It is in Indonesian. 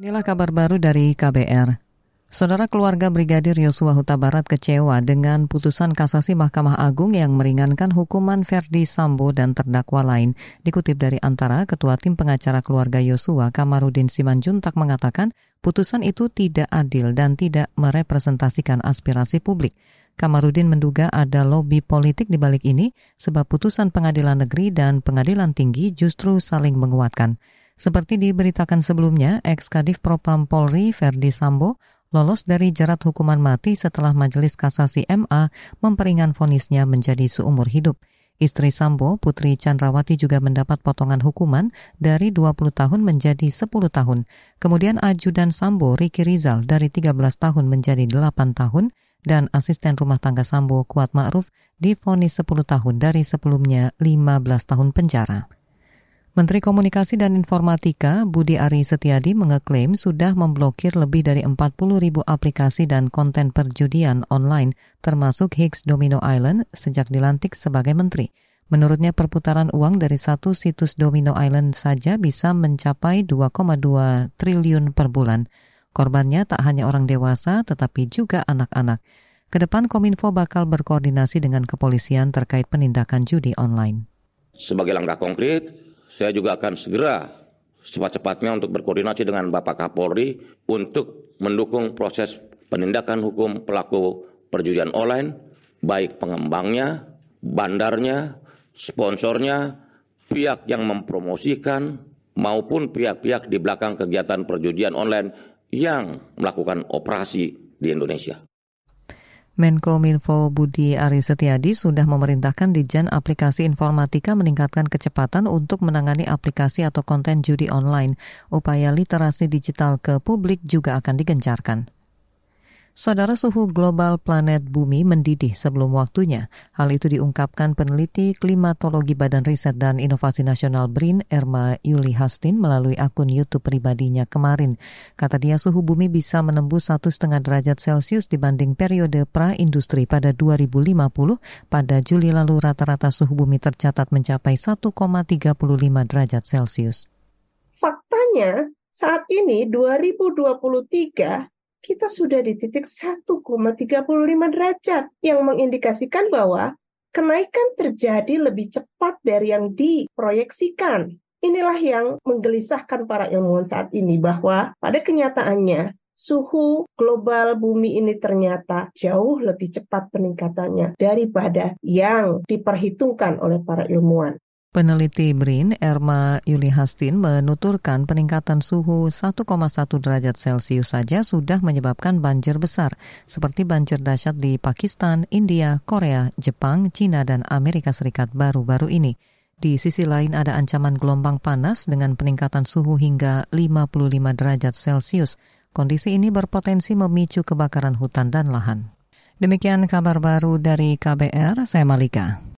Inilah kabar baru dari KBR. Saudara keluarga Brigadir Yosua Huta Barat kecewa dengan putusan kasasi Mahkamah Agung yang meringankan hukuman Verdi Sambo dan terdakwa lain. Dikutip dari antara Ketua Tim Pengacara Keluarga Yosua, Kamarudin Simanjuntak mengatakan putusan itu tidak adil dan tidak merepresentasikan aspirasi publik. Kamarudin menduga ada lobby politik di balik ini sebab putusan pengadilan negeri dan pengadilan tinggi justru saling menguatkan. Seperti diberitakan sebelumnya, ex-kadif Propam Polri Verdi Sambo lolos dari jerat hukuman mati setelah Majelis Kasasi MA memperingan vonisnya menjadi seumur hidup. Istri Sambo, Putri Chandrawati juga mendapat potongan hukuman dari 20 tahun menjadi 10 tahun. Kemudian ajudan Sambo, Riki Rizal, dari 13 tahun menjadi 8 tahun, dan asisten rumah tangga Sambo, Kuat Ma'ruf, difonis 10 tahun dari sebelumnya 15 tahun penjara. Menteri Komunikasi dan Informatika Budi Ari Setiadi mengeklaim sudah memblokir lebih dari 40 ribu aplikasi dan konten perjudian online termasuk Higgs Domino Island sejak dilantik sebagai menteri. Menurutnya perputaran uang dari satu situs Domino Island saja bisa mencapai 2,2 triliun per bulan. Korbannya tak hanya orang dewasa tetapi juga anak-anak. Ke depan Kominfo bakal berkoordinasi dengan kepolisian terkait penindakan judi online. Sebagai langkah konkret, saya juga akan segera cepat-cepatnya untuk berkoordinasi dengan Bapak Kapolri untuk mendukung proses penindakan hukum pelaku perjudian online, baik pengembangnya, bandarnya, sponsornya, pihak yang mempromosikan, maupun pihak-pihak di belakang kegiatan perjudian online yang melakukan operasi di Indonesia. Menko Minfo Budi Ari Setiadi sudah memerintahkan Dijen Aplikasi Informatika meningkatkan kecepatan untuk menangani aplikasi atau konten judi online. Upaya literasi digital ke publik juga akan digencarkan. Saudara suhu global planet bumi mendidih sebelum waktunya. Hal itu diungkapkan peneliti klimatologi Badan Riset dan Inovasi Nasional BRIN, Erma Yuli Hastin, melalui akun YouTube pribadinya kemarin. Kata dia suhu bumi bisa menembus satu setengah derajat Celcius dibanding periode pra-industri pada 2050. Pada Juli lalu rata-rata suhu bumi tercatat mencapai 1,35 derajat Celcius. Faktanya, saat ini 2023 kita sudah di titik 1,35 derajat yang mengindikasikan bahwa kenaikan terjadi lebih cepat dari yang diproyeksikan. Inilah yang menggelisahkan para ilmuwan saat ini bahwa pada kenyataannya suhu global bumi ini ternyata jauh lebih cepat peningkatannya daripada yang diperhitungkan oleh para ilmuwan. Peneliti BRIN, Erma Yuli Hastin, menuturkan peningkatan suhu 1,1 derajat Celcius saja sudah menyebabkan banjir besar, seperti banjir dahsyat di Pakistan, India, Korea, Jepang, China, dan Amerika Serikat baru-baru ini. Di sisi lain ada ancaman gelombang panas dengan peningkatan suhu hingga 55 derajat Celcius. Kondisi ini berpotensi memicu kebakaran hutan dan lahan. Demikian kabar baru dari KBR, saya Malika.